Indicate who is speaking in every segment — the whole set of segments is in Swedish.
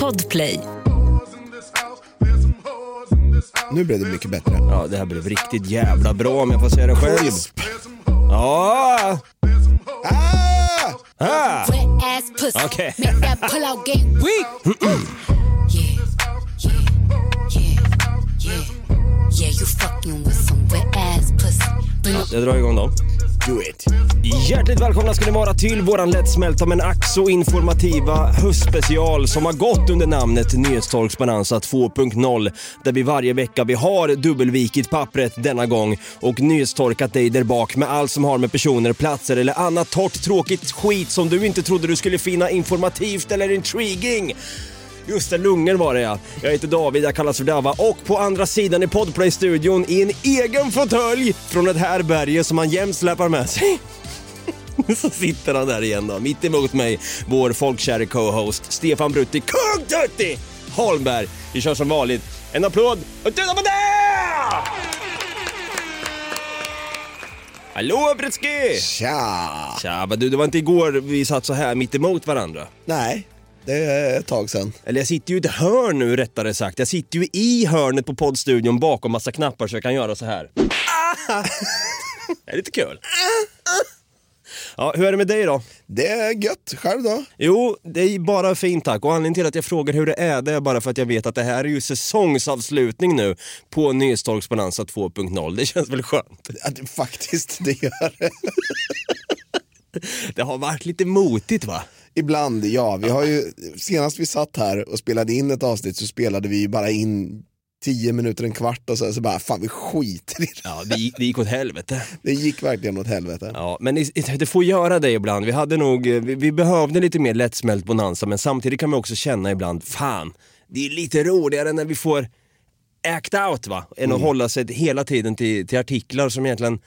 Speaker 1: Podplay.
Speaker 2: Nu blev det mycket bättre.
Speaker 3: Ja, det här blev riktigt jävla bra om jag får säga det själv. Ja!
Speaker 2: Ah!
Speaker 3: Ah!
Speaker 4: Pussy.
Speaker 3: Okay. Jag drar igång då.
Speaker 2: Do it.
Speaker 3: Hjärtligt välkomna ska ni vara till våran lättsmälta men ack så informativa höstspecial som har gått under namnet Nyhetstorks Bonanza 2.0 där vi varje vecka vi har dubbelvikit pappret denna gång och nyhetstorkat dig där bak med allt som har med personer, platser eller annat torrt tråkigt skit som du inte trodde du skulle finna informativt eller intriguing. Just det, lungor var det ja. Jag heter David, jag kallas för Dava och på andra sidan i Podplay-studion i en egen fåtölj från ett härberge som han jämt släpar med sig. Så sitter han där igen då, mitt emot mig, vår folkkäre co-host Stefan Brutti, Kung Tutti Holmberg. Vi kör som vanligt. En applåd och titta på det! Hallå Bretski!
Speaker 2: Tja!
Speaker 3: Tja, men du, det var inte igår vi satt så här mitt emot varandra.
Speaker 2: Nej, det är ett tag sedan.
Speaker 3: Eller jag sitter ju i ett hörn nu rättare sagt. Jag sitter ju i hörnet på poddstudion bakom massa knappar så jag kan göra så här. det är lite kul. Ja, hur är det med dig då?
Speaker 2: Det är gött. Själv då?
Speaker 3: Jo, det är bara fint tack. Och anledningen till att jag frågar hur det är, det är bara för att jag vet att det här är ju säsongsavslutning nu på Bonanza 2.0. Det känns väl skönt?
Speaker 2: Ja, det, faktiskt, det gör det.
Speaker 3: Det har varit lite motigt va?
Speaker 2: Ibland, ja. Vi har ju, senast vi satt här och spelade in ett avsnitt så spelade vi bara in tio minuter, en kvart och så, så bara, fan vi skiter i det.
Speaker 3: Ja, det, det gick åt helvete.
Speaker 2: Det gick verkligen åt helvete.
Speaker 3: Ja, men det får göra det ibland. Vi hade nog, vi, vi behövde lite mer lättsmält bonanza, men samtidigt kan man också känna ibland, fan, det är lite roligare när vi får act out va, än att hålla sig hela tiden till, till artiklar som egentligen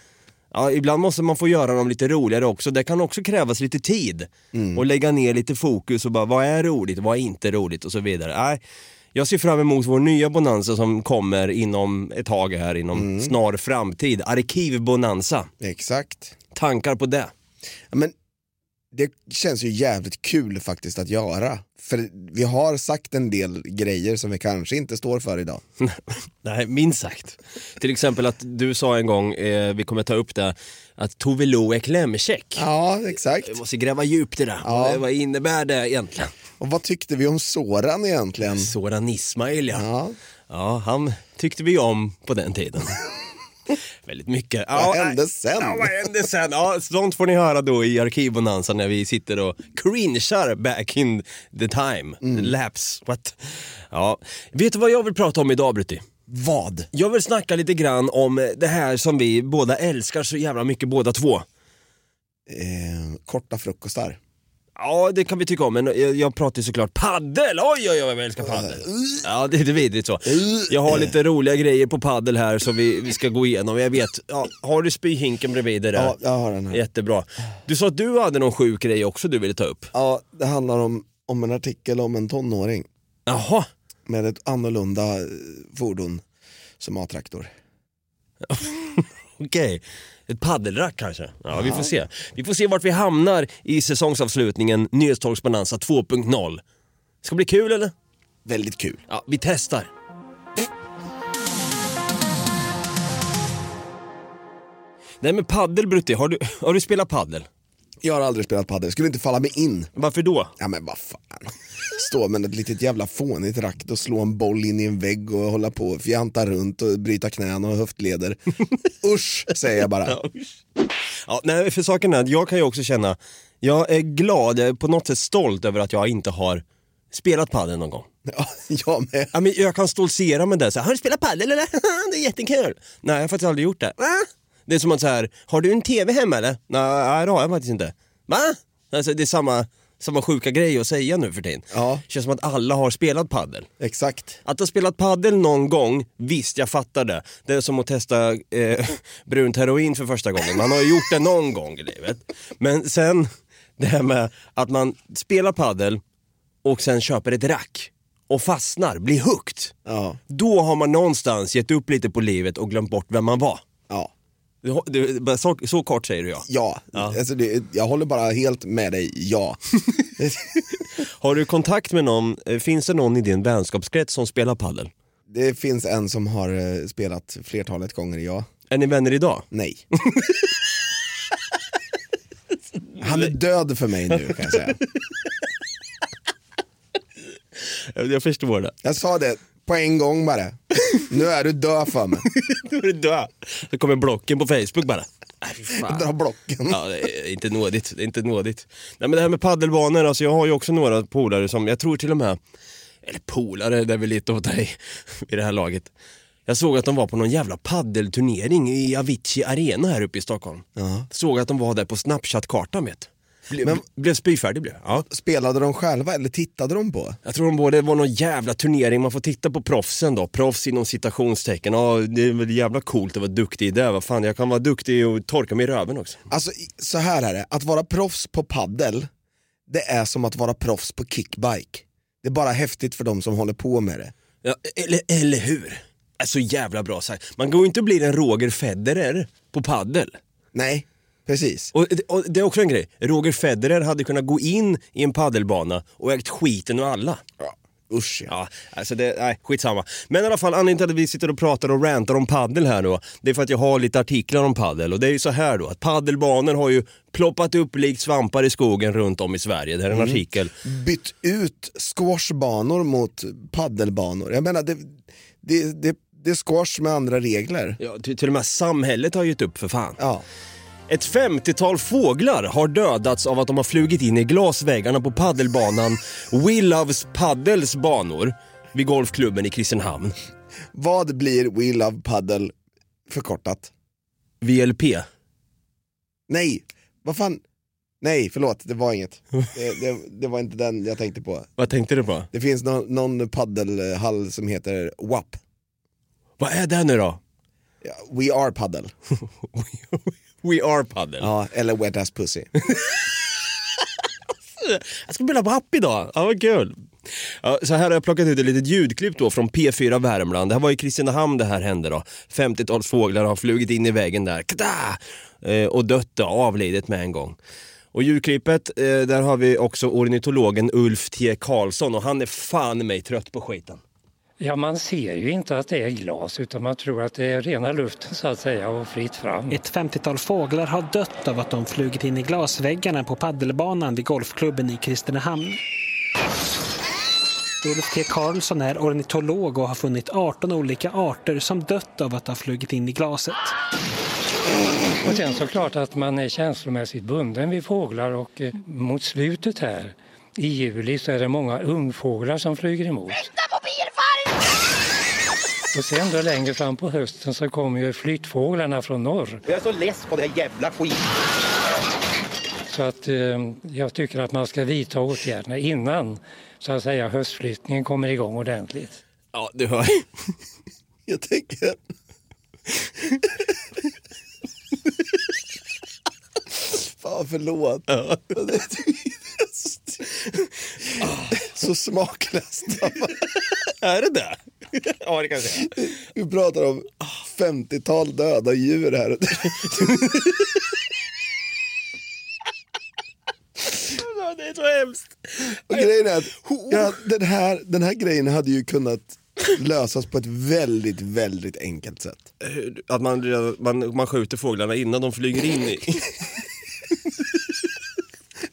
Speaker 3: Ja, ibland måste man få göra dem lite roligare också. Det kan också krävas lite tid. Och lägga ner lite fokus och bara, vad är roligt, vad är inte roligt och så vidare. Nej, jag ser fram emot vår nya Bonanza som kommer inom ett tag här, inom snar framtid. Arkivbonanza.
Speaker 2: Exakt.
Speaker 3: Tankar på det?
Speaker 2: Men det känns ju jävligt kul faktiskt att göra. För vi har sagt en del grejer som vi kanske inte står för idag.
Speaker 3: Nej, minst sagt. Till exempel att du sa en gång, eh, vi kommer ta upp det, att Tove Lo är klämkäck.
Speaker 2: Ja, exakt.
Speaker 3: Vi måste gräva djupt i det.
Speaker 2: Ja.
Speaker 3: Vad- Vad innebär det egentligen?
Speaker 2: Och vad tyckte vi om Soran egentligen?
Speaker 3: Soran Ismail ja.
Speaker 2: Ja.
Speaker 3: Ja, han tyckte vi om på den tiden. Väldigt mycket. Ja,
Speaker 2: Vad hände
Speaker 3: nej.
Speaker 2: sen?
Speaker 3: Ja, vad hände sen? Ja, sånt får ni höra då i Arkivbonanza när vi sitter och cringear back in the time.
Speaker 2: Mm.
Speaker 3: Lapse. What? Ja. Vet du vad jag vill prata om idag Brutti?
Speaker 2: Vad?
Speaker 3: Jag vill snacka lite grann om det här som vi båda älskar så jävla mycket båda två.
Speaker 2: Eh, korta frukostar.
Speaker 3: Ja, det kan vi tycka om, men jag, jag pratar ju såklart paddel. Oj, oj, oj, vad jag älskar paddel. Ja, det är vidrigt så. Jag har lite roliga grejer på paddel här som vi, vi ska gå igenom. Jag vet, ja, har du spyhinken bredvid dig där?
Speaker 2: Ja, jag har den här.
Speaker 3: Jättebra. Du sa att du hade någon sjuk grej också du ville ta upp.
Speaker 2: Ja, det handlar om, om en artikel om en tonåring
Speaker 3: Jaha,
Speaker 2: med ett annorlunda eh, fordon som A-traktor.
Speaker 3: okej. Ett paddelrack kanske? Ja, vi får se. Vi får se vart vi hamnar i säsongsavslutningen Nyhetstorks Bonanza 2.0. Ska bli kul eller?
Speaker 2: Väldigt kul.
Speaker 3: Ja, vi testar. Nej men paddel Brutti, har du, har du spelat paddel?
Speaker 2: Jag har aldrig spelat padel, skulle inte falla mig in.
Speaker 3: Varför då?
Speaker 2: Ja men vad fan. Stå med ett litet jävla fånigt rack och slå en boll in i en vägg och hålla på och fjanta runt och bryta knän och höftleder. Usch, säger jag bara.
Speaker 3: Ja, nej, för saken är att jag kan ju också känna, jag är glad, jag är på något sätt stolt över att jag inte har spelat padel någon gång.
Speaker 2: Ja, jag med.
Speaker 3: Ja, men jag kan stoltsera med det, så har du spelat padel eller? det är jättekul. Nej, jag har faktiskt aldrig gjort det. Va? Det är som att så här, har du en TV hemma eller? Nej, det har jag faktiskt inte. Va? Alltså, det är samma, samma sjuka grej att säga nu för tiden.
Speaker 2: Ja.
Speaker 3: känns som att alla har spelat padel.
Speaker 2: Exakt.
Speaker 3: Att ha spelat paddel någon gång, visst jag fattar det. Det är som att testa eh, brunt heroin för första gången. Man har ju gjort det någon gång i livet. Men sen det här med att man spelar paddel och sen köper ett rack och fastnar, blir hooked.
Speaker 2: Ja.
Speaker 3: Då har man någonstans gett upp lite på livet och glömt bort vem man var.
Speaker 2: Ja.
Speaker 3: Du har- du- bara Så, så kort säger du ja.
Speaker 2: Ja,
Speaker 3: Ja.
Speaker 2: Alltså det, jag håller bara helt med dig, ja.
Speaker 3: Har du kontakt med någon, eh, finns det någon i din vänskapskrets som spelar paddel?
Speaker 2: Det finns en som har eh, spelat flertalet gånger, ja.
Speaker 3: Är ni vänner idag?
Speaker 2: Nej. Han är död för mig nu kan jag säga.
Speaker 3: Jag förstår det.
Speaker 2: Jag sa det på en gång bara. Nu är du död för mig.
Speaker 3: Nu är du död. Så kommer blocken på Facebook bara. Fan.
Speaker 2: Dra blocken.
Speaker 3: Ja, det är inte nådigt. Det är inte nådigt. Nej men det här med paddelbanor, alltså jag har ju också några polare som, jag tror till och med, eller polare, det är väl lite åt dig i det här laget. Jag såg att de var på någon jävla paddelturnering i Avicii Arena här uppe i Stockholm. Såg att de var där på Snapchat-kartan vet Ble,
Speaker 2: Men-
Speaker 3: Blev spyfärdig blev ja.
Speaker 2: Spelade de själva eller tittade de på?
Speaker 3: Jag tror de både, det var någon jävla turnering, man får titta på proffsen då, proffs inom citationstecken. Ja, det är väl jävla coolt att vara duktig i det, vad fan jag kan vara duktig och torka mig i röven också.
Speaker 2: Alltså så här är det, att vara proffs på paddel det är som att vara proffs på kickbike. Det är bara häftigt för de som håller på med det.
Speaker 3: Ja, eller, eller hur? Alltså jävla bra sagt. Man går ju inte och blir en Roger Federer på paddel.
Speaker 2: Nej, precis.
Speaker 3: Och, och det är också en grej, Roger Federer hade kunnat gå in i en paddelbana och ägt skiten ur alla.
Speaker 2: Ja, usch ja.
Speaker 3: Ja, alltså det, nej, skitsamma. Men i alla fall, anledningen till att vi sitter och pratar och rantar om paddel här då, det är för att jag har lite artiklar om paddel. Och det är ju så här då, att paddelbanor har ju ploppat upp likt svampar i skogen runt om i Sverige. Det här är en artikel.
Speaker 2: Bytt ut squashbanor mot paddelbanor. Jag menar, det, det, det, det är squash med andra regler.
Speaker 3: Ja, till, till och med samhället har gett upp för fan.
Speaker 2: Ja.
Speaker 3: Ett 50-tal fåglar har dödats av att de har flugit in i glasväggarna på paddelbanan Willows Paddles banor vid golfklubben i Kristinehamn.
Speaker 2: Vad blir We Love Paddle förkortat?
Speaker 3: VLP.
Speaker 2: Nej, vad fan? Nej, förlåt, det var inget. Det, det, det var inte den jag tänkte på.
Speaker 3: Vad tänkte du på?
Speaker 2: Det finns någon, någon paddelhall som heter WAP.
Speaker 3: Vad är det nu då?
Speaker 2: We Are Paddle.
Speaker 3: We are paddle.
Speaker 2: Ja, eller Wet Ass Pussy.
Speaker 3: Jag ska spela på app idag, ja vad kul. Ja, så här har jag plockat ut ett litet ljudklipp då från P4 Värmland. Det här var i Kristinehamn det här hände då. 50-tals fåglar har flugit in i väggen där, Kada! Eh, och dött då, avlidit med en gång. Och ljudklippet, eh, där har vi också ornitologen Ulf T Karlsson och han är fan mig trött på skiten.
Speaker 1: Ja, man ser ju inte att det är glas utan man tror att det är rena luften så att säga och fritt fram.
Speaker 5: Ett 50-tal fåglar har dött av att de flugit in i glasväggarna på paddelbanan vid golfklubben i Kristinehamn. Ulf T Karlsson är ornitolog och har funnit 18 olika arter som dött av att ha flugit in i glaset.
Speaker 1: Och sen såklart att man är känslomässigt bunden vid fåglar och eh, mot slutet här i juli så är det många ungfåglar som flyger emot. Och sen då längre fram på hösten så kommer ju flyttfåglarna från norr.
Speaker 6: Jag är så less på det här jävla skit.
Speaker 1: Så att eh, jag tycker att man ska vidta åtgärderna innan så att säga höstflyttningen kommer igång ordentligt.
Speaker 3: Ja, du hör.
Speaker 2: Jag tänker... Fan förlåt. Ja. Så smaklöst.
Speaker 3: är det det? Ja, det kan jag säga.
Speaker 2: Vi pratar om 50-tal döda djur här.
Speaker 3: Det är så hemskt.
Speaker 2: Och grejen är att ja, den, här, den här grejen hade ju kunnat lösas på ett väldigt, väldigt enkelt sätt.
Speaker 3: Att man, man, man skjuter fåglarna innan de flyger in i...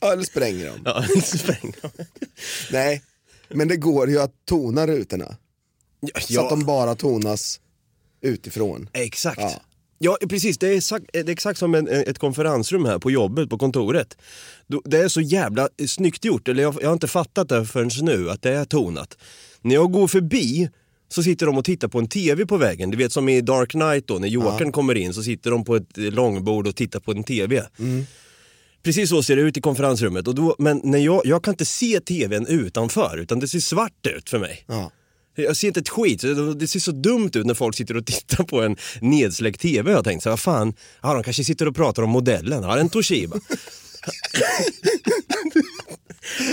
Speaker 2: Ja, eller spränger dem.
Speaker 3: Ja, spräng dem.
Speaker 2: Nej, men det går ju att tona rutorna. Så att de bara tonas utifrån.
Speaker 3: Exakt.
Speaker 2: Ja.
Speaker 3: Ja. precis. Det är exakt, det är exakt som en, ett konferensrum här på jobbet, på kontoret. Det är så jävla snyggt gjort, eller jag, jag har inte fattat det förrän nu, att det är tonat. När jag går förbi så sitter de och tittar på en TV på vägen. Du vet som i Dark Knight då, när Jokern kommer in så sitter de på ett långbord och tittar på en TV. Precis så ser det ut i konferensrummet. Och då, men när jag, jag kan inte se TVn utanför, utan det ser svart ut för mig.
Speaker 2: Ja.
Speaker 3: Jag ser inte ett skit, det- ser så dumt ut när folk sitter och tittar på en nedsläckt TV. Jag har tänkt så vad fan, ja, de kanske sitter och pratar om modellen, har en Toshiba.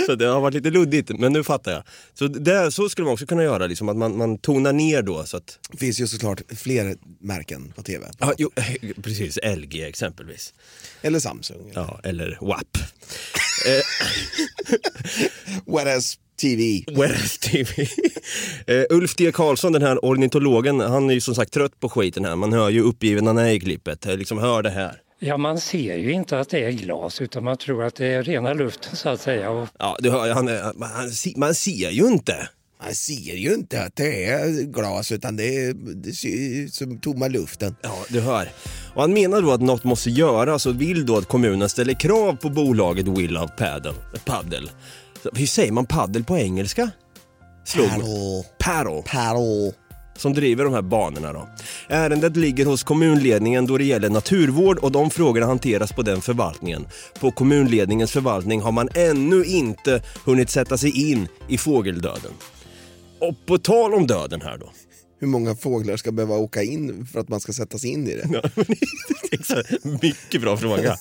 Speaker 3: Så det har varit lite luddigt, men nu fattar jag. Så, där, så skulle man också kunna göra, liksom, att man, man tonar ner då. Så att,
Speaker 2: Det finns ju såklart fler märken på tv.
Speaker 3: ja, jo, precis, LG exempelvis.
Speaker 2: Eller Samsung.
Speaker 3: Ja, eller WAP.
Speaker 2: Whereas TV.
Speaker 3: Whereas TV. Eh, Ulf D Karlsson, den här ornitologen, han är ju som sagt trött på skiten här. Man hör ju uppgiven han är i klippet. Eh, Liksom, hör det här.
Speaker 1: Ja, man ser ju inte att det är glas utan man tror att det är rena luften så att säga. Och
Speaker 3: Ja, du hör, han, är- man, han, man ser ju inte.
Speaker 2: Man ser ju inte att det är glas utan det, är, det ser ut som tomma luften.
Speaker 3: Ja, du hör. Och han menar då att något måste göras och vill då att kommunen ställer krav på bolaget Will of Paddle. Paddle. Hur säger man paddel på engelska? Slog.
Speaker 2: Paddle.
Speaker 3: Paddle.
Speaker 2: Paddle.
Speaker 3: Som driver de här banorna då. Ärendet ligger hos kommunledningen då det gäller naturvård och de frågorna hanteras på den förvaltningen. På kommunledningens förvaltning har man ännu inte hunnit sätta sig in i fågeldöden. Och på tal om döden här då.
Speaker 2: Hur många fåglar ska behöva åka in för att man ska sätta sig in i det?
Speaker 3: Mycket bra fråga.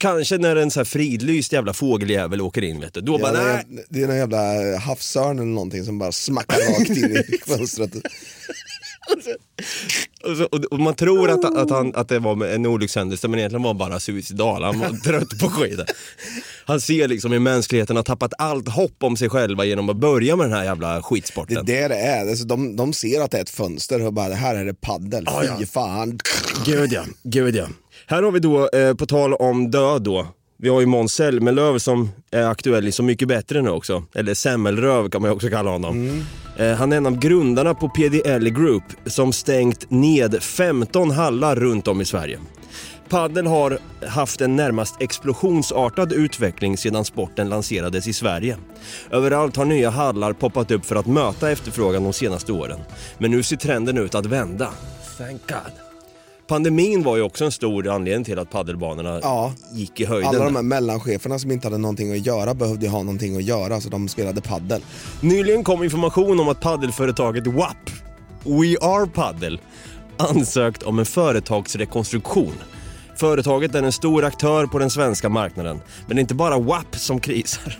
Speaker 3: Kanske när en så här fridlyst jävla fågeljävel åker in vet du. Då
Speaker 2: Ja,
Speaker 3: bara
Speaker 2: det,
Speaker 3: nej.
Speaker 2: är, det är någon jävla havsörn eller någonting som bara smackar rakt in i fönstret.
Speaker 3: Och, så, och, och man tror att, att, han, att det var en olyckshändelse men egentligen var han bara suicidal. Han var trött på skiten. Han ser liksom hur mänskligheten har tappat allt hopp om sig själva genom att börja med den här jävla
Speaker 2: Det är
Speaker 3: skitsporten.
Speaker 2: det det är. Alltså, de, de ser att det är ett fönster och bara, det här är det paddel.
Speaker 3: Ja, ja.
Speaker 2: Fy fan.
Speaker 3: Gud ja, gud ja. Här har vi då, eh, på tal om död då, vi har ju Måns Zelmerlöw som är aktuell i Så mycket bättre nu också. Eller Semmelröv kan man ju också kalla honom. Eh, han är en av grundarna på PDL Group som stängt ned 15 hallar runt om i Sverige. Padel har haft en närmast explosionsartad utveckling sedan sporten lanserades i Sverige. Överallt har nya hallar poppat upp för att möta efterfrågan de senaste åren. Men nu ser trenden ut att vända. Thank God. Pandemin var ju också en stor anledning till att paddelbanorna
Speaker 2: Ja.
Speaker 3: gick i höjden.
Speaker 2: Alla de här mellancheferna som inte hade någonting att göra behövde ju ha någonting att göra så de spelade paddel.
Speaker 3: Nyligen kom information om att paddelföretaget WAP, We Are Paddle, ansökt om en företagsrekonstruktion. Företaget är en stor aktör på den svenska marknaden, men det är inte bara WAP som krisar.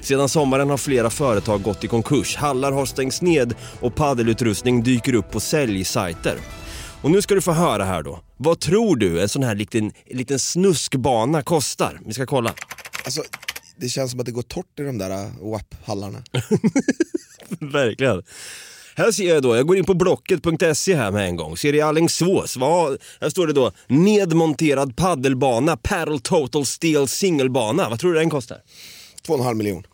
Speaker 3: Sedan sommaren har flera företag gått i konkurs, hallar har stängts ned och paddelutrustning dyker upp på säljsajter. Och nu ska du få höra här då. Vad tror du en sån här liten, liten snuskbana kostar? Vi ska kolla.
Speaker 2: Alltså, det känns som att det går torrt i de där äh, WAP-hallarna.
Speaker 3: Verkligen. Här ser jag då, jag går in på blocket.se här med en gång, ser i Alingsås, vad, här står det då nedmonterad paddelbana, paddle total steel singelbana. Vad tror du den kostar?
Speaker 2: 2,5 miljon.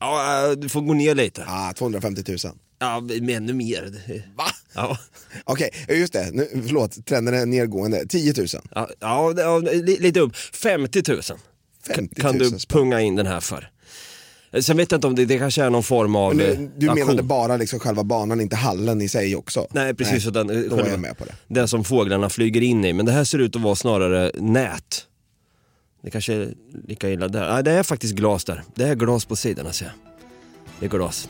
Speaker 3: Ja, äh, du får gå ner lite.
Speaker 2: Ah, 250 000.
Speaker 3: Ja, men ännu mer.
Speaker 2: Va?
Speaker 3: Ja,
Speaker 2: Okej, just det. Nu, förlåt, trenden är nedgående. 10 000.
Speaker 3: ja, ja, ja li- lite upp. 50 000
Speaker 2: 50
Speaker 3: kan
Speaker 2: 000
Speaker 3: du
Speaker 2: spänn.
Speaker 3: punga in den här för. Sen vet jag inte om det, det kanske är någon form av
Speaker 2: Men
Speaker 3: eh,
Speaker 2: du, du menade bara liksom själva banan, inte hallen i sig också?
Speaker 3: Nej precis, utan eh,
Speaker 2: då är
Speaker 3: själva-
Speaker 2: jag med på det.
Speaker 3: det som fåglarna flyger in i. Men det här ser ut att vara snarare nät. Det kanske är lika illa där. Nej, det är faktiskt glas där. Det är glas på sidorna ser jag. Det går loss.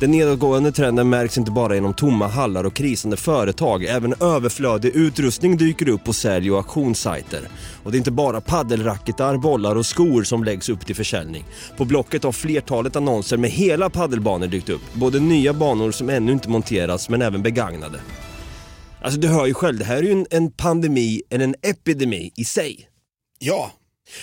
Speaker 3: Den nedåtgående trenden märks inte bara inom tomma hallar och krisande företag. Även överflödig utrustning dyker upp på sälj och auktionssajter. Och det är inte bara paddelracketar, bollar och skor som läggs upp till försäljning. På Blocket har flertalet annonser med hela paddelbanor dykt upp. Både nya banor som ännu inte monterats men även begagnade. Alltså du hör ju själv, det här är ju en, en pandemi, eller en epidemi i sig.
Speaker 2: Ja,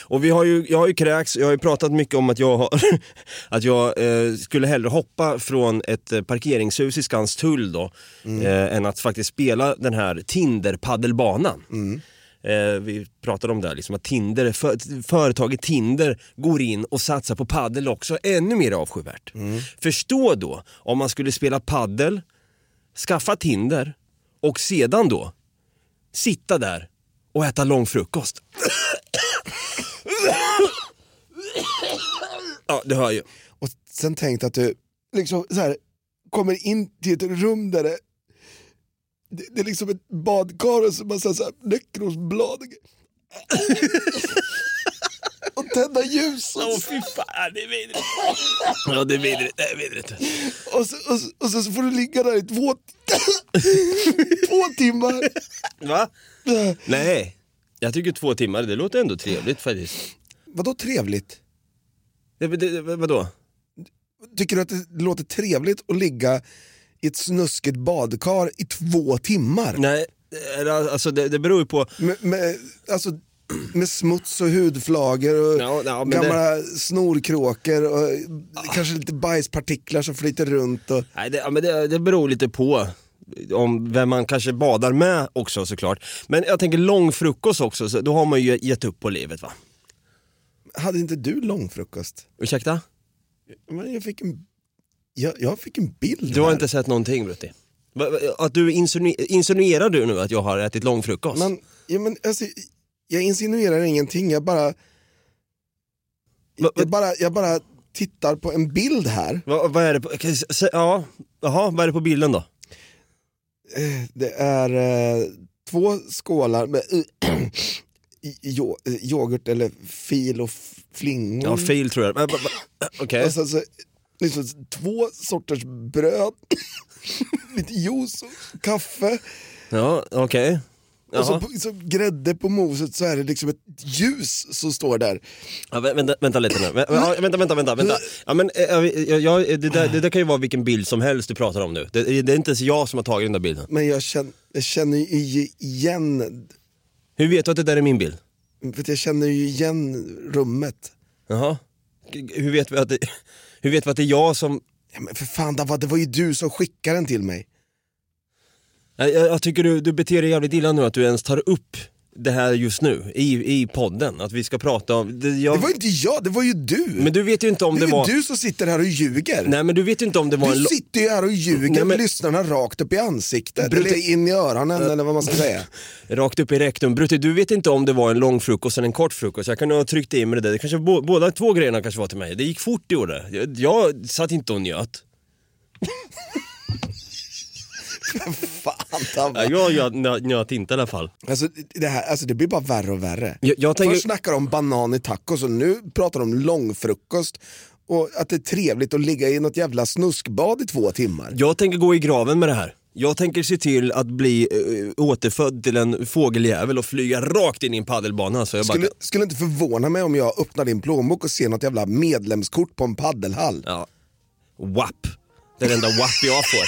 Speaker 3: och vi har ju, jag har ju kräks, jag har ju pratat mycket om att jag, har, att jag eh, skulle hellre hoppa från ett eh, parkeringshus i Skanstull då, eh, än att faktiskt spela den här Tinder-paddelbanan. Eh, vi pratade om det, här, liksom att Tinder, för, företaget Tinder går in och satsar på paddel också, ännu mer avskyvärt. Förstå då om man skulle spela paddel, skaffa Tinder och sedan då sitta där och äta lång frukost. Ja, det hör ju.
Speaker 2: och sen tänkte att du liksom så här, kommer in till ett rum där det, det, det är liksom ett badkar och så massa så här näckrosblad. och tända ljus.
Speaker 3: Åh fy fan, det är vidrigt. Ja, det är vidrigt. Det är vidrigt.
Speaker 2: och, så, och, så, och så får du ligga där i två, två timmar.
Speaker 3: Va? Nej, jag tycker två timmar, det låter ändå trevligt faktiskt.
Speaker 2: Vadå trevligt?
Speaker 3: Det, det, vadå?
Speaker 2: Tycker du att det låter trevligt att ligga i ett snuskigt badkar i två timmar?
Speaker 3: Nej, eller, alltså det, det beror ju på...
Speaker 2: Med, med, alltså, med smuts och hudflagor och
Speaker 3: ja, men
Speaker 2: gamla snorkråkor och kanske lite bajspartiklar som flyter runt. Och,
Speaker 3: Nej, det, ja, men det, det beror lite på om vem man kanske badar med också såklart. Men jag tänker lång frukost också, så då har man ju gett upp på livet va?
Speaker 2: Hade inte du långfrukost?
Speaker 3: Ursäkta?
Speaker 2: Men jag, fick en, jag, jag fick en bild
Speaker 3: Du har
Speaker 2: här.
Speaker 3: inte sett någonting Brutti? Att du insinu- insinuerar du nu att jag har ätit långfrukost?
Speaker 2: Men, ja, men alltså, jag insinuerar ingenting, jag bara, jag bara, jag bara tittar på en bild här.
Speaker 3: Va, vad är det på, ja, jaha, vad är det på bilden då?
Speaker 2: Eh, Det är eh, två skålar med jo, eh, yoghurt eller fil och flingor.
Speaker 3: Ja, fil tror jag. Va- Okej.
Speaker 2: Och så, så, liksom, två sorters bröd, lite juice och kaffe.
Speaker 3: Ja, okej.
Speaker 2: Och så, så grädde på moset så är det liksom ett ljus som står där.
Speaker 3: Ja, vä- vänta, vänta lite nu. Vä- ja, vänta, vänta, vänta. vänta. Ja, men, eh, ja, ja, det, där, det där kan ju vara vilken bild som helst du pratar om nu. Det, det är inte ens jag som har tagit den där bilden.
Speaker 2: Men jag känner, jag känner ju igen,
Speaker 3: Hur vet du att det där är min bild?
Speaker 2: för att jag känner ju igen rummet.
Speaker 3: Jaha. Hur vet vi att det, hur vet vi att det är jag som...
Speaker 2: Ja, men för fan, Dava, det var ju du som skickade den till mig.
Speaker 3: Jag, jag, jag tycker du, du beter dig jävligt illa nu att du ens tar upp det här just nu i, i podden. Att vi ska prata om... Det, jag,
Speaker 2: Det var inte jag, det var ju du.
Speaker 3: Men du vet ju inte om
Speaker 2: det
Speaker 3: det
Speaker 2: är ju
Speaker 3: var...
Speaker 2: du som sitter här och ljuger.
Speaker 3: Nej men du vet ju inte om det var en...
Speaker 2: Du sitter ju här och ljuger
Speaker 3: Nej, men-
Speaker 2: lyssnarna rakt upp i ansiktet,
Speaker 3: Brute-
Speaker 2: eller in i öronen eller vad man ska säga.
Speaker 3: Rakt upp i rektum. Brutti, du vet inte om det var en lång frukost eller en kort frukost. Jag kan ha tryckt in med det där. Det kanske, bå- båda två grejerna kanske var till mig. Det gick fort det gjorde. Jag, jag satt inte och njöt.
Speaker 2: Fan.
Speaker 3: Ja, jag, jag nö- njöt inte i alla fall.
Speaker 2: Alltså det, här, alltså det blir bara värre och värre.
Speaker 3: Jag, jag tänker...
Speaker 2: Först snackar de om banan i tacos och nu pratar de om långfrukost och att det är trevligt att ligga i något jävla snuskbad i två timmar.
Speaker 3: Jag tänker gå i graven med det här. Jag tänker se till att bli äh, återfödd till en fågeljävel och flyga rakt in i en paddelbana. Så jag bara...
Speaker 2: Skulle, skulle inte förvåna mig om jag öppnar din plånbok och ser något jävla medlemskort på en paddelhall.
Speaker 3: Ja. WAP. Det är det enda WAP jag får.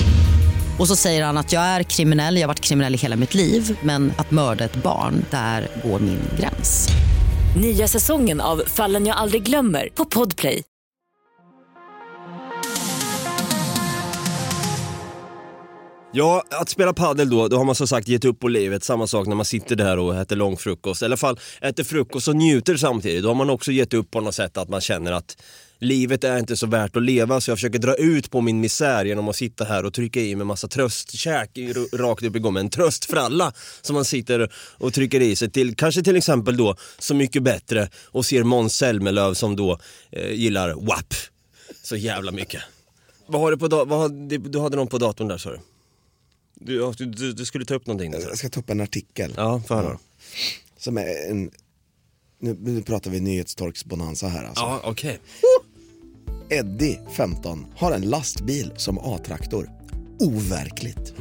Speaker 7: Och så säger han att jag är kriminell, jag har varit kriminell i hela mitt liv men att mörda ett barn, där går min gräns.
Speaker 8: Nya säsongen av Fallen jag aldrig glömmer på Podplay.
Speaker 3: Ja, att spela paddel då, då har man som sagt gett upp på livet. Samma sak när man sitter där och äter lång frukost. I alla fall äter frukost och njuter samtidigt. Då har man också gett upp på något sätt att man känner att livet är inte så värt att leva så jag försöker dra ut på min misär genom att sitta här och trycka i mig massa tröstkäk rakt upp i gommen. En tröstfralla som man sitter och trycker i sig till, kanske till exempel då Så mycket bättre och ser Måns Zelmerlöw som då eh, gillar WAP så jävla mycket. Vad har du på da- vad har, du hade någon på datorn där sa du? Du, du, du, skulle ta upp någonting där.
Speaker 2: Jag ska ta upp en artikel
Speaker 3: Ja, få höra.
Speaker 2: som är en... Nu, nu pratar vi nyhetstorksbonanza här alltså.
Speaker 3: Ja, okej.
Speaker 2: Eddie, 15, har en lastbil som A-traktor. Overkligt.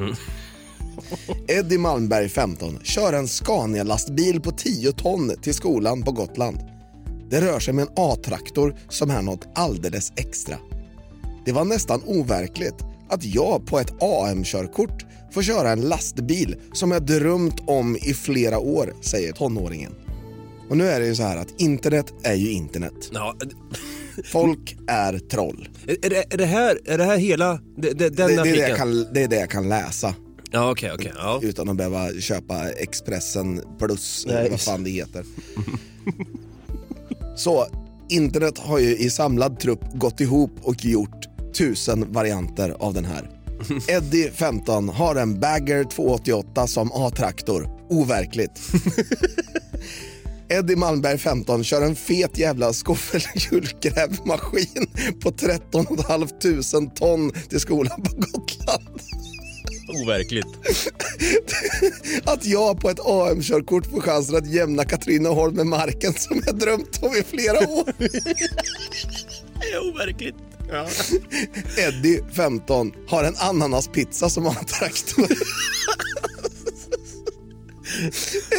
Speaker 2: Eddie Malmberg, 15, kör en Scania-lastbil på 10 ton till skolan på Gotland. Det rör sig med en A-traktor som är något alldeles extra. Det var nästan overkligt att jag på ett AM-körkort får köra en lastbil som jag drömt om i flera år, säger tonåringen. Och nu är det ju så här att internet är ju internet.
Speaker 3: Ja,
Speaker 2: Folk är troll.
Speaker 3: är, är, det, är, det här, är det här hela det, det, den
Speaker 2: Det, det, är det, jag kan, det är det jag kan läsa
Speaker 3: Ja, okej, okej. Ja.
Speaker 2: utan att behöva köpa Expressen plus,
Speaker 3: Nej,
Speaker 2: eller vad fan det heter. Så internet har ju i samlad trupp gått ihop och gjort tusen varianter av den här. Eddie, 15, har en Bagger 288 som A-traktor. Overkligt. Eddie Malmberg 15 kör en fet jävla skoffelhjulgrävmaskin på 13 500 ton till skolan på Gotland.
Speaker 3: Overkligt.
Speaker 2: Att jag på ett AM-körkort får chansen att jämna Katrineholm med marken som jag drömt om i flera år.
Speaker 3: Det är overkligt. Ja.
Speaker 2: Eddie 15 har en ananaspizza som A-traktor.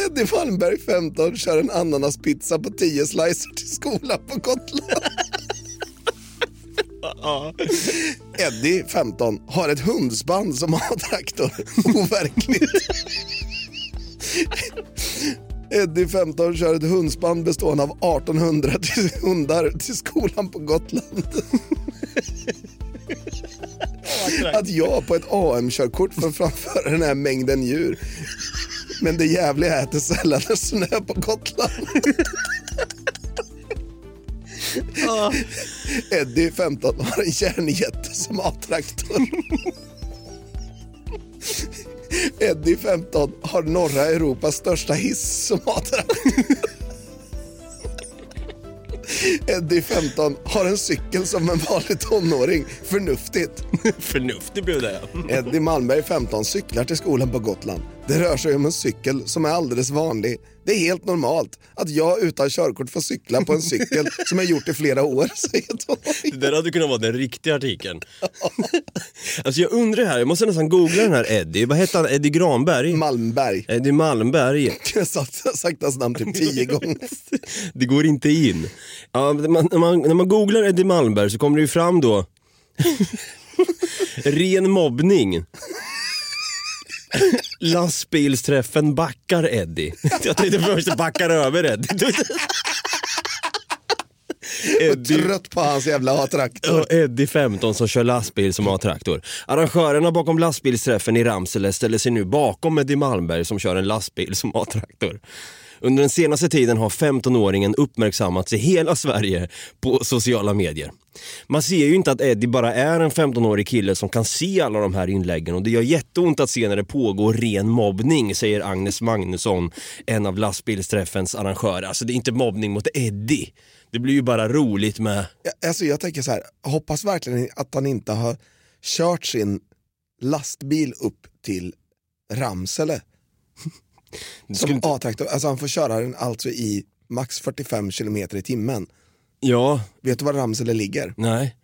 Speaker 2: Eddie Malmberg 15 kör en ananaspizza på 10 slicer till skolan på Gotland. Eddie 15 har ett hundspann som A-traktor. Overkligt. Eddie 15 kör ett hundspann bestående av 1800 till hundar till skolan på Gotland. Att jag på ett AM-körkort får framföra den här mängden djur. Men det jävliga är att det sällan är snö på Gotland. Eddie 15 har en järnjätte som A-traktor. Eddie 15 har norra Europas största hiss som A-traktor. Eddie 15 har en cykel som en vanlig tonåring. Förnuftigt.
Speaker 3: Förnuftig blev det.
Speaker 2: Eddie Malmberg 15 cyklar till skolan på Gotland. Det rör sig om en cykel som är alldeles vanlig. Det är helt normalt att jag utan körkort får cykla på en cykel som jag gjort i flera år, säger tonåringen.
Speaker 3: Det där hade kunnat vara den riktiga artikeln. alltså jag undrar här, jag måste nästan googla den här Eddie. Vad hette han? Eddie Granberg?
Speaker 2: Malmberg.
Speaker 3: Eddie Malmberg.
Speaker 2: Jag har sagt, sagt hans namn typ tio gånger.
Speaker 3: Det går inte in. Ja, när, man, när, man, när man googlar Eddie Malmberg så kommer det ju fram då ren mobbning. Lastbilsträffen backar Eddie. Jag tänkte först backar över Eddie.
Speaker 2: Och trött på hans jävla A-traktor.
Speaker 3: Eddie 15 som kör lastbil som har traktor. Arrangörerna bakom lastbilsträffen i Ramsele ställer sig nu bakom Eddie Malmberg som kör en lastbil som har traktor. Under den senaste tiden har 15-åringen uppmärksammats i hela Sverige på sociala medier. Man ser ju inte att Eddie bara är en 15-årig kille som kan se alla de här inläggen och det gör jätteont att se när det pågår ren mobbning, säger Agnes Magnusson, en av lastbilsträffens arrangörer. Alltså det är inte mobbning mot Eddie. Det blir ju bara roligt med...
Speaker 2: Alltså jag tänker så här, hoppas verkligen att han inte har kört sin lastbil upp till Ramsele. Som A-traktor, alltså han får köra den alltså i max 45 kilometer i timmen.
Speaker 3: Ja,
Speaker 2: Vet du var Ramsele ligger?
Speaker 3: nej.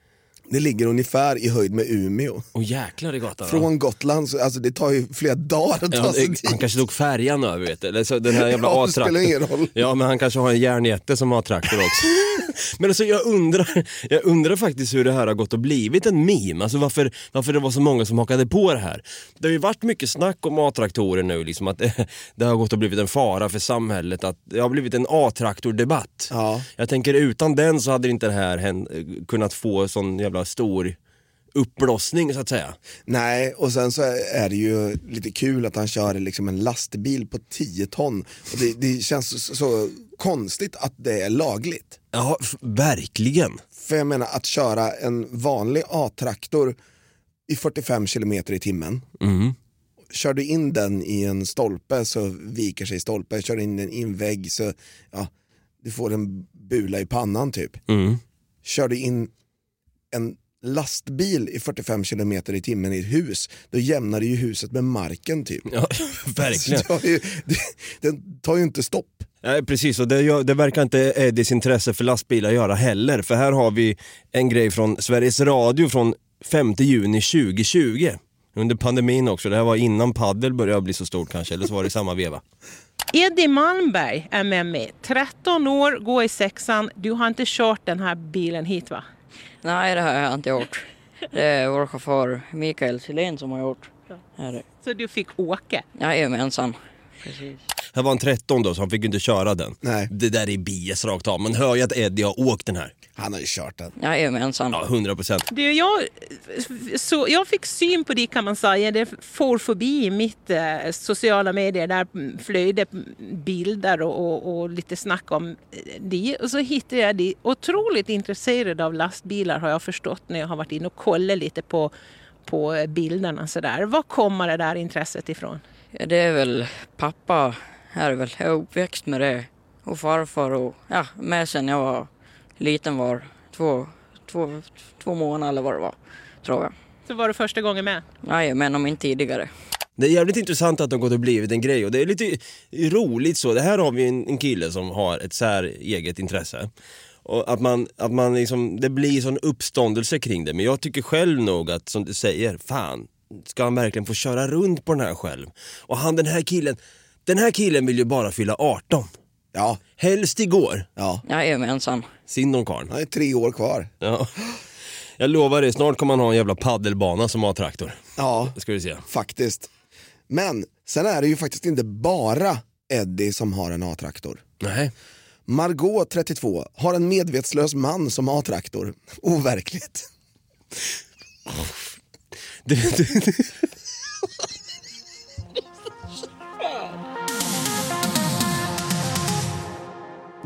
Speaker 2: Det ligger ungefär i höjd med Umeå.
Speaker 3: Och jäklar i gatan.
Speaker 2: Från Gotland, så, alltså det tar ju flera dagar att ta
Speaker 3: Ja,
Speaker 2: sig dit.
Speaker 3: han kanske tog färjan över vet du. Eller så den här jävla
Speaker 2: Ja, det
Speaker 3: A-traktorn.
Speaker 2: spelar ingen roll.
Speaker 3: Ja men han kanske har en järnjätte som har traktor också. men alltså jag undrar, jag undrar faktiskt hur det här har gått och blivit en meme. Alltså varför, varför det var så många som hakade på det här. Det har ju varit mycket snack om A-traktorer nu, liksom att det, har gått och blivit en fara för samhället. Att det har blivit en A-traktordebatt.
Speaker 2: Ja.
Speaker 3: Jag tänker utan den så hade inte det här hän- kunnat få sån jävla stor uppblossning så att säga.
Speaker 2: Nej, och sen så är det ju lite kul att han kör liksom en lastbil på 10 ton. Och det, det känns så, så konstigt att det är lagligt.
Speaker 3: Ja, verkligen.
Speaker 2: För jag menar att köra en vanlig A-traktor i 45 kilometer i timmen.
Speaker 3: Mm.
Speaker 2: Kör du in den i en stolpe så viker sig stolpen. Kör in den i en vägg så ja, du får en bula i pannan typ.
Speaker 3: Mm.
Speaker 2: Kör du in en lastbil i 45 kilometer i timmen i ett hus, då jämnar du ju huset med marken typ.
Speaker 3: Ja, verkligen.
Speaker 2: Så det, har ju- det, den tar ju inte stopp.
Speaker 3: Nej, precis, och det, det verkar inte Eddies intresse för lastbilar göra heller. För här har vi en grej från Sveriges Radio från 5 juni 2020. Under pandemin också, det här var innan paddel började bli så stort kanske, eller så var det i samma veva.
Speaker 9: Eddie Malmberg är med mig. 13 år, går i sexan. Du har inte kört den här bilen hit va?
Speaker 10: Nej, det har jag inte gjort. Det är vår chaufför Mikael Silén som har gjort. Det.
Speaker 9: Så du fick åka?
Speaker 10: Jajamensan. Precis.
Speaker 3: Här var han 13 då, så han fick ju inte köra den.
Speaker 2: Nej.
Speaker 3: Det där är bias rakt av. Man hör ju att Eddie har åkt den här.
Speaker 2: Han har ju kört den.
Speaker 10: Jajamensan.
Speaker 3: Ja, 100 procent.
Speaker 9: Du, jag, så jag fick syn på det kan man säga. Det for förbi mitt eh, sociala medier. Där flöjde bilder och, och, och lite snack om det. Och så hittade jag det. Otroligt intresserad av lastbilar har jag förstått när jag har varit inne och kollat lite på, på bilderna. Så där. Var kommer det där intresset ifrån?
Speaker 10: Ja, det är väl pappa, här är väl, jag är uppväxt med det. och farfar och ja, med sen jag var liten var två, två, två månader eller vad det var, tror jag.
Speaker 9: Så var det första gången med?
Speaker 10: Jajamän, om inte tidigare.
Speaker 3: Det är jävligt intressant att det har gått och blivit en grej och det är lite roligt så. Det här har vi en, en kille som har ett så här eget intresse. Och att man, att man liksom, det blir sån uppståndelse kring det. Men jag tycker själv nog att, som du säger, fan, ska han verkligen få köra runt på den här själv? Och han den här killen, den här killen vill ju bara fylla 18.
Speaker 2: Ja.
Speaker 3: Helst igår.
Speaker 2: Ja.
Speaker 10: Jajamensan.
Speaker 3: Synd om karln.
Speaker 2: Han är tre år kvar.
Speaker 3: Ja. Jag lovar dig, snart kommer han ha en jävla paddelbana som A-traktor.
Speaker 2: Ja,
Speaker 3: Det ska du se.
Speaker 2: faktiskt. Men sen är det ju faktiskt inte bara Eddie som har en A-traktor.
Speaker 3: Nej.
Speaker 2: Margot, 32, har en medvetslös man som A-traktor. Overkligt.
Speaker 3: Du, du,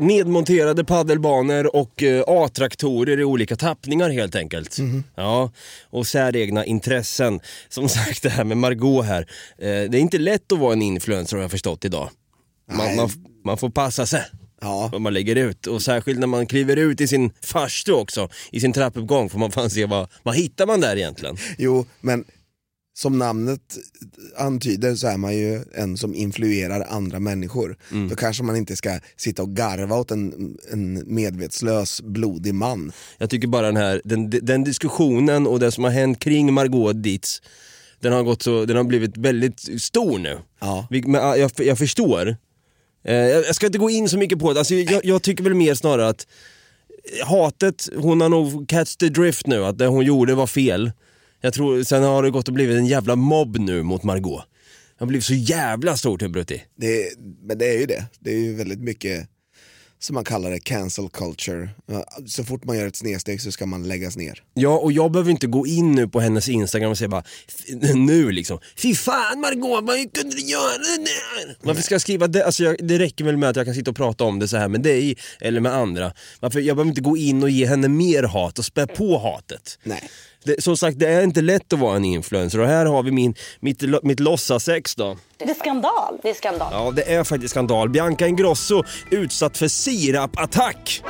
Speaker 3: Nedmonterade paddelbanor och eh, A-traktorer i olika tappningar helt enkelt. Ja, och säregna intressen. Som sagt det här med Margot här. Eh, det är inte lätt att vara en influencer har jag förstått idag. Man, man, man får passa sig
Speaker 2: Ja,
Speaker 3: vad man lägger ut. Och särskilt när man kliver ut i sin farstu också, i sin trappuppgång, får man fan se vad, vad hittar man där egentligen.
Speaker 2: jo, men som namnet antyder så är man ju en som influerar andra människor. Då kanske man inte ska sitta och garva åt en, en medvetslös, blodig man.
Speaker 3: Jag tycker bara den här, den, den diskussionen och det som har hänt kring Margot Dietz, den har, gått så, den har blivit väldigt stor nu.
Speaker 2: Ja.
Speaker 3: Men jag, jag förstår. Eh, jag jag ska inte gå in så mycket på det, alltså, jag, jag tycker väl mer snarare att hatet, hon har nog catch the drift nu, att det hon gjorde var fel. Jag tror, sen har det gått och blivit en jävla mobb nu mot Margot. Har blivit så jävla stort helt Brutti.
Speaker 2: Det, men det är ju det. Det är ju väldigt mycket som man kallar det, cancel culture. Så fort man gör ett snedsteg så ska man läggas ner.
Speaker 3: Ja, och jag behöver inte gå in nu på hennes Instagram och säga bara "F- nu liksom, fy fan Margot, vad kunde du göra det där? Varför ska jag skriva det? Alltså jag, det räcker väl med att jag kan sitta och prata om det så här med dig eller med andra. Varför, jag behöver inte gå in och ge henne mer hat och spä på hatet.
Speaker 2: Nej.
Speaker 3: Det, som sagt, det är inte lätt att vara en influencer och här har vi min, mitt, mitt låtsasex då.
Speaker 11: Det är skandal. Det är skandal.
Speaker 3: Ja, det är faktiskt skandal. Bianca Ingrosso utsatt för sirapattack.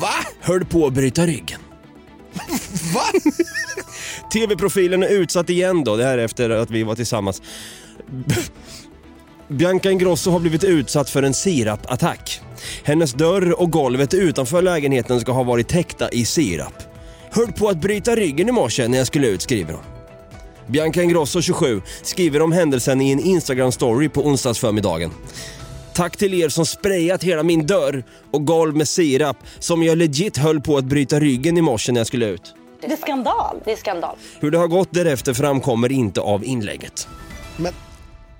Speaker 2: Va?
Speaker 3: Höll på att bryta ryggen.
Speaker 2: Va?
Speaker 3: TV-profilen är utsatt igen då, det här är efter att vi var tillsammans. Bianca Ingrosso har blivit utsatt för en sirapattack. Hennes dörr och golvet utanför lägenheten ska ha varit täckta i sirap. Höll på att bryta ryggen i morse när jag skulle ut, skriver hon. Bianca Ingrosso, 27, skriver om händelsen i en Instagram-story på onsdagsförmiddagen. Tack till er som sprayat hela min dörr och golv med sirap som jag legit höll på att bryta ryggen i morse när jag skulle ut.
Speaker 11: Det är skandal. Det är skandal.
Speaker 3: Hur det har gått därefter framkommer inte av inlägget.
Speaker 2: Men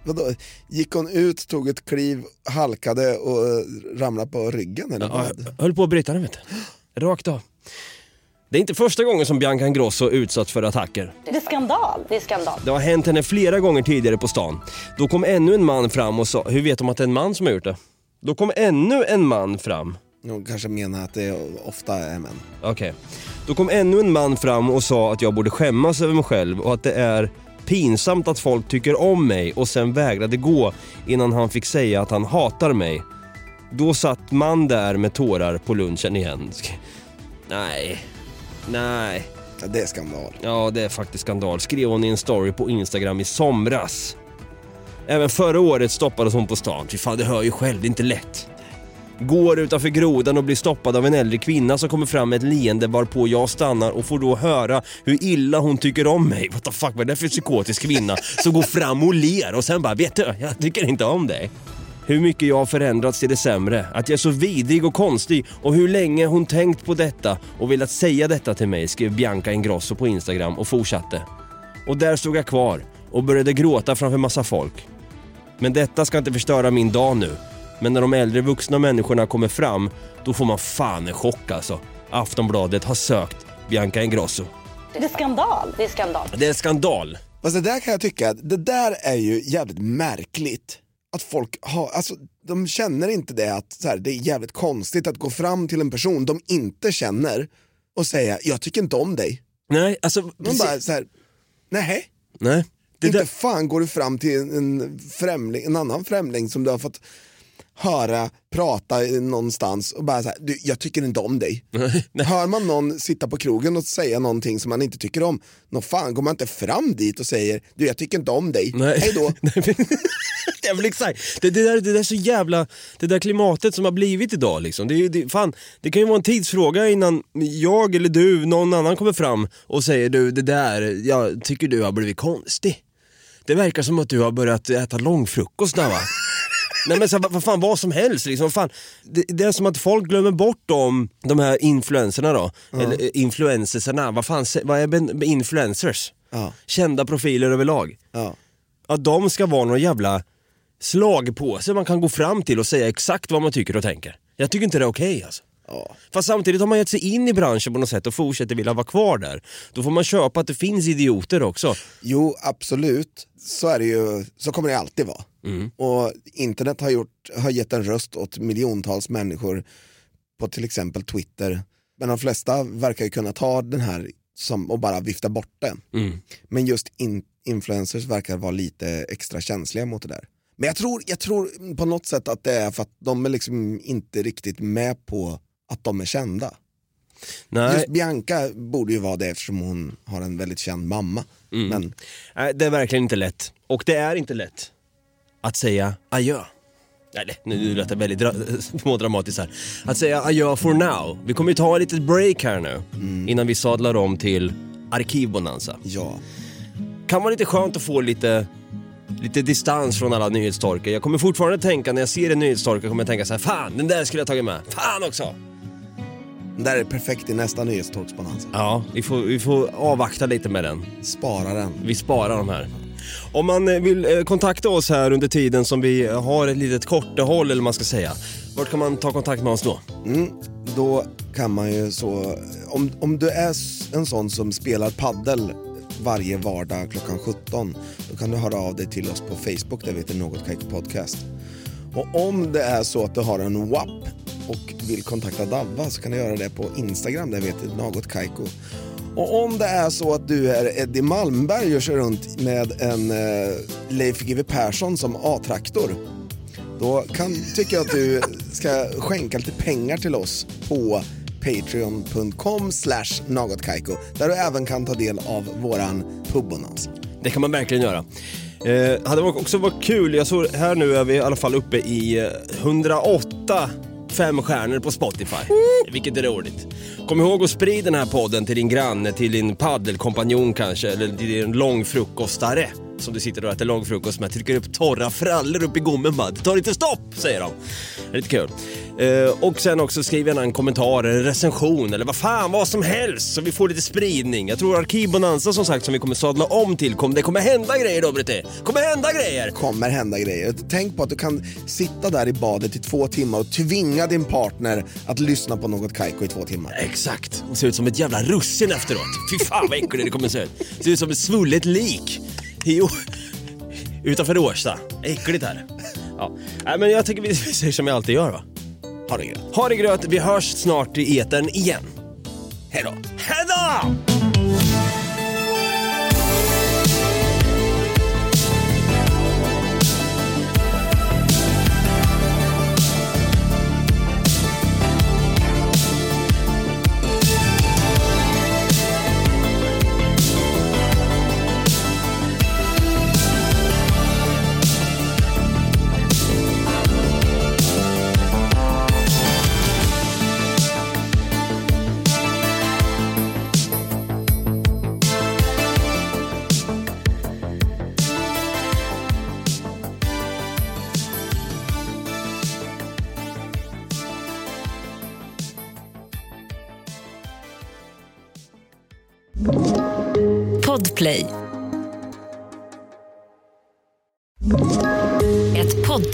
Speaker 2: vadå, gick hon ut, tog ett kliv, halkade och eh, ramlade på ryggen eller
Speaker 3: Ja,
Speaker 2: vad?
Speaker 3: jag höll på att bryta den vet du. Rakt av. Det är inte första gången som Bianca Ingrosso utsatts för attacker.
Speaker 11: Det är skandal. Det är skandal.
Speaker 3: Det har hänt henne flera gånger tidigare på stan. Då kom ännu en man fram och sa, hur vet de att det är en man som har gjort det? Då kom ännu en man fram.
Speaker 2: Hon kanske menar att det ofta är män.
Speaker 3: Okej. Då kom ännu en man fram och sa att jag borde skämmas över mig själv och att det är pinsamt att folk tycker om mig och sen vägrade gå innan han fick säga att han hatar mig. Då satt man där med tårar på lunchen igen. Nej, nej.
Speaker 2: Ja, det är skandal.
Speaker 3: Ja, det är faktiskt skandal. Skrev hon i en story på Instagram i somras. Även förra året stoppades hon på stan. Fy fan, det hör ju själv, det är inte lätt. Går utanför grodan och blir stoppad av en äldre kvinna som kommer fram med ett leende varpå jag stannar och får då höra hur illa hon tycker om mig. What the fuck, vad är det för psykotisk kvinna som går fram och ler och sen bara, vet du, jag tycker inte om dig. Hur mycket jag har förändrats till det sämre, att jag är så vidrig och konstig och hur länge hon tänkt på detta och velat säga detta till mig, skrev Bianca Ingrosso på Instagram och fortsatte. Och där stod jag kvar och började gråta framför massa folk. Men detta ska inte förstöra min dag nu. Men när de äldre vuxna människorna kommer fram, då får man fan en chock alltså. Aftonbladet har sökt Bianca Ingrosso.
Speaker 11: Det är skandal. Det är skandal.
Speaker 3: Det är skandal.
Speaker 2: Fast det där kan jag tycka, det där är ju jävligt märkligt. Att folk har, alltså de känner inte det att så här, det är jävligt konstigt att gå fram till en person de inte känner och säga jag tycker inte om dig.
Speaker 3: Nej, alltså...
Speaker 2: De
Speaker 3: precis-
Speaker 2: bara så här, nej.
Speaker 3: Nej. Det
Speaker 2: inte
Speaker 3: där...
Speaker 2: fan går du fram till en, främling, en annan främling som du har fått höra prata någonstans och bara så här, du, jag tycker inte om dig. Hör man någon sitta på krogen och säga någonting som man inte tycker om, nå fan går man inte fram dit och säger, du jag tycker inte om dig,
Speaker 3: Nej.
Speaker 2: hej då.
Speaker 3: Exakt. Det, det, där, det där är så jävla, det där klimatet som har blivit idag liksom. Det, det, fan, det kan ju vara en tidsfråga innan jag eller du, någon annan kommer fram och säger du det där, jag tycker du har blivit konstig. Det verkar som att du har börjat äta långfrukost där va? Nej men så, här, vad, fan, vad som helst liksom. Fan, det, det är som att folk glömmer bort de, de här influencerna då. Eller eh, influencersarna, vad fan, vad är influencers?
Speaker 2: Ja.
Speaker 3: Kända profiler överlag.
Speaker 2: Ja.
Speaker 3: Att de ska vara någon jävla slagpåse man kan gå fram till och säga exakt vad man tycker och tänker. Jag tycker inte det är okej alltså. Fast samtidigt har man gett sig in i branschen på något sätt och fortsätter vilja vara kvar där. Då får man köpa att det finns idioter också.
Speaker 2: Jo, absolut. Så är det ju, så kommer det alltid vara. Och internet har, gjort, har gett en röst åt miljontals människor på till exempel Twitter. Men de flesta verkar ju kunna ta den här som, och bara vifta bort den. Men just in, influencers verkar vara lite extra känsliga mot det där. Men jag tror, jag tror på något sätt att det är för att de är liksom inte riktigt med på att de är kända.
Speaker 3: Nej.
Speaker 2: Just Bianca borde ju vara det eftersom hon har en väldigt känd mamma. Men
Speaker 3: Nej, det är verkligen inte lätt. Och det är inte lätt att säga adjö. Nej, det- nu lät det väldigt dra- smådramatiskt här. Att säga adjö for now. Vi kommer ju ta ett litet break här nu innan vi sadlar om till Arkivbonanza.
Speaker 2: Ja.
Speaker 3: Kan vara lite skönt att få lite, lite distans från alla nyhetstorkar. Jag kommer fortfarande tänka, när jag ser en nyhetstorka kommer jag tänka så här: fan den där skulle jag tagit med. Fan också!
Speaker 2: Det där är perfekt i nästa nyhetstorksbonanza.
Speaker 3: Ja, vi får, vi får avvakta lite med den.
Speaker 2: Spara den.
Speaker 3: Vi sparar de här. Om man eh, vill eh, kontakta oss här under tiden som vi har ett litet kortehåll eller vad man ska säga. Vart kan man ta kontakt med oss då?
Speaker 2: Mm, då kan man ju så, om, om du är en sån som spelar paddel varje vardag klockan 17, då kan du höra av dig till oss på Facebook där vi heter Något Kaiko Podcast. Och om det är så att du har en WAP och vill kontakta Davva så kan du göra det på Instagram där vi heter Något Kaiko. Och om det är så att du är Eddie Malmberg och kör runt med en eh, Leif GW Persson som A-traktor då kan, tycker jag att du ska skänka lite pengar till oss på patreon.com slash nagotkaiko där du även kan ta del av våran pubbonans.
Speaker 3: Det kan man verkligen göra. Eh, hade också varit kul, jag såg här nu är vi i alla fall uppe i eh, 108 fem stjärnor på Spotify. Vilket är roligt. Kom ihåg att sprida den här podden till din granne, till din paddelkompanjon kanske, eller till din långfrukostare som du sitter och äter långfrukost med. Trycker upp torra frallor upp i gommen bara. Det tar inte stopp, säger de. Det är lite kul. Eh, och sen också skriv gärna en kommentar, en recension eller vad fan, vad som helst så vi får lite spridning. Jag tror Arkivbonanza som sagt som vi kommer sadla om till, kom, det kommer hända grejer då Britte. kommer hända grejer.
Speaker 2: kommer hända grejer. Tänk på att du kan sitta där i badet i två timmar och tvinga din partner att lyssna på något kajko i två timmar.
Speaker 3: Exakt, och ser ut som ett jävla russin efteråt. Fy fan vad äckligt det kommer se ut. Ser ut som ett svullet lik. Jo. Utanför Årsta. Äckligt här. Ja. Nej, men jag tycker vi säger som jag alltid gör va.
Speaker 2: Ha det gröt.
Speaker 3: Ha det gröt, vi hörs snart i etern igen. Hej då. Hej då!